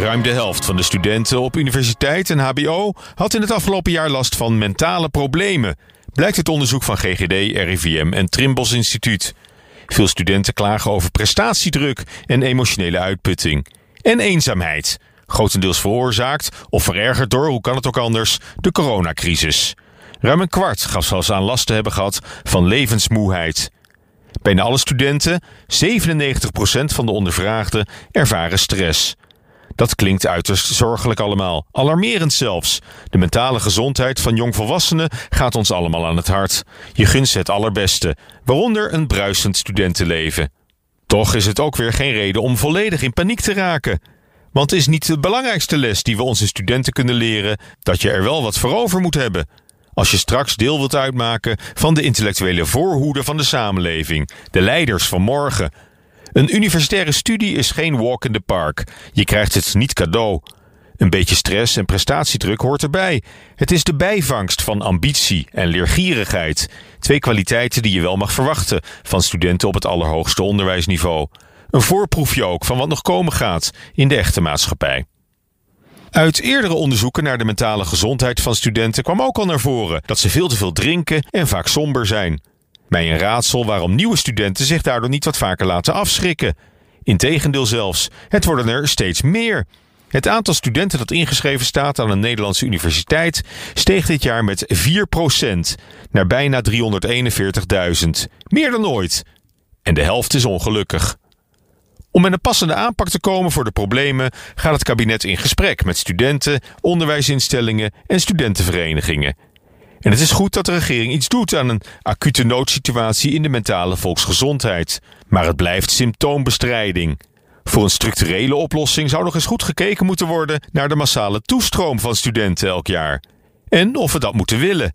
Ruim de helft van de studenten op universiteit en HBO had in het afgelopen jaar last van mentale problemen. Blijkt het onderzoek van GGD, RIVM en Trimbos Instituut. Veel studenten klagen over prestatiedruk en emotionele uitputting. En eenzaamheid. Grotendeels veroorzaakt of verergerd door, hoe kan het ook anders, de coronacrisis. Ruim een kwart gaf zelfs aan last te hebben gehad van levensmoeheid. Bijna alle studenten, 97% van de ondervraagden, ervaren stress. Dat klinkt uiterst zorgelijk allemaal, alarmerend zelfs. De mentale gezondheid van jongvolwassenen gaat ons allemaal aan het hart. Je gunt ze het allerbeste, waaronder een bruisend studentenleven. Toch is het ook weer geen reden om volledig in paniek te raken. Want is niet de belangrijkste les die we onze studenten kunnen leren dat je er wel wat voor over moet hebben. Als je straks deel wilt uitmaken van de intellectuele voorhoede van de samenleving, de leiders van morgen. Een universitaire studie is geen walk in the park. Je krijgt het niet cadeau. Een beetje stress en prestatiedruk hoort erbij. Het is de bijvangst van ambitie en leergierigheid. Twee kwaliteiten die je wel mag verwachten van studenten op het allerhoogste onderwijsniveau. Een voorproefje ook van wat nog komen gaat in de echte maatschappij. Uit eerdere onderzoeken naar de mentale gezondheid van studenten kwam ook al naar voren dat ze veel te veel drinken en vaak somber zijn. Mij een raadsel waarom nieuwe studenten zich daardoor niet wat vaker laten afschrikken. Integendeel zelfs, het worden er steeds meer. Het aantal studenten dat ingeschreven staat aan een Nederlandse universiteit steeg dit jaar met 4% naar bijna 341.000. Meer dan ooit. En de helft is ongelukkig. Om met een passende aanpak te komen voor de problemen gaat het kabinet in gesprek met studenten, onderwijsinstellingen en studentenverenigingen. En het is goed dat de regering iets doet aan een acute noodsituatie in de mentale volksgezondheid. Maar het blijft symptoombestrijding. Voor een structurele oplossing zou nog eens goed gekeken moeten worden naar de massale toestroom van studenten elk jaar. En of we dat moeten willen.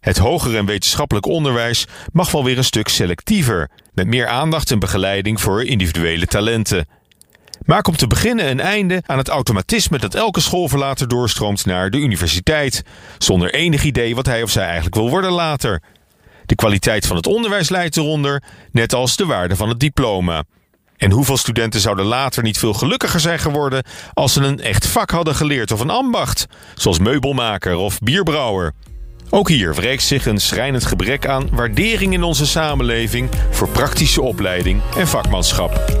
Het hoger en wetenschappelijk onderwijs mag wel weer een stuk selectiever, met meer aandacht en begeleiding voor individuele talenten. Maak om te beginnen een einde aan het automatisme dat elke schoolverlater doorstroomt naar de universiteit, zonder enig idee wat hij of zij eigenlijk wil worden later. De kwaliteit van het onderwijs leidt eronder, net als de waarde van het diploma. En hoeveel studenten zouden later niet veel gelukkiger zijn geworden als ze een echt vak hadden geleerd of een ambacht, zoals meubelmaker of bierbrouwer? Ook hier wreekt zich een schrijnend gebrek aan waardering in onze samenleving voor praktische opleiding en vakmanschap.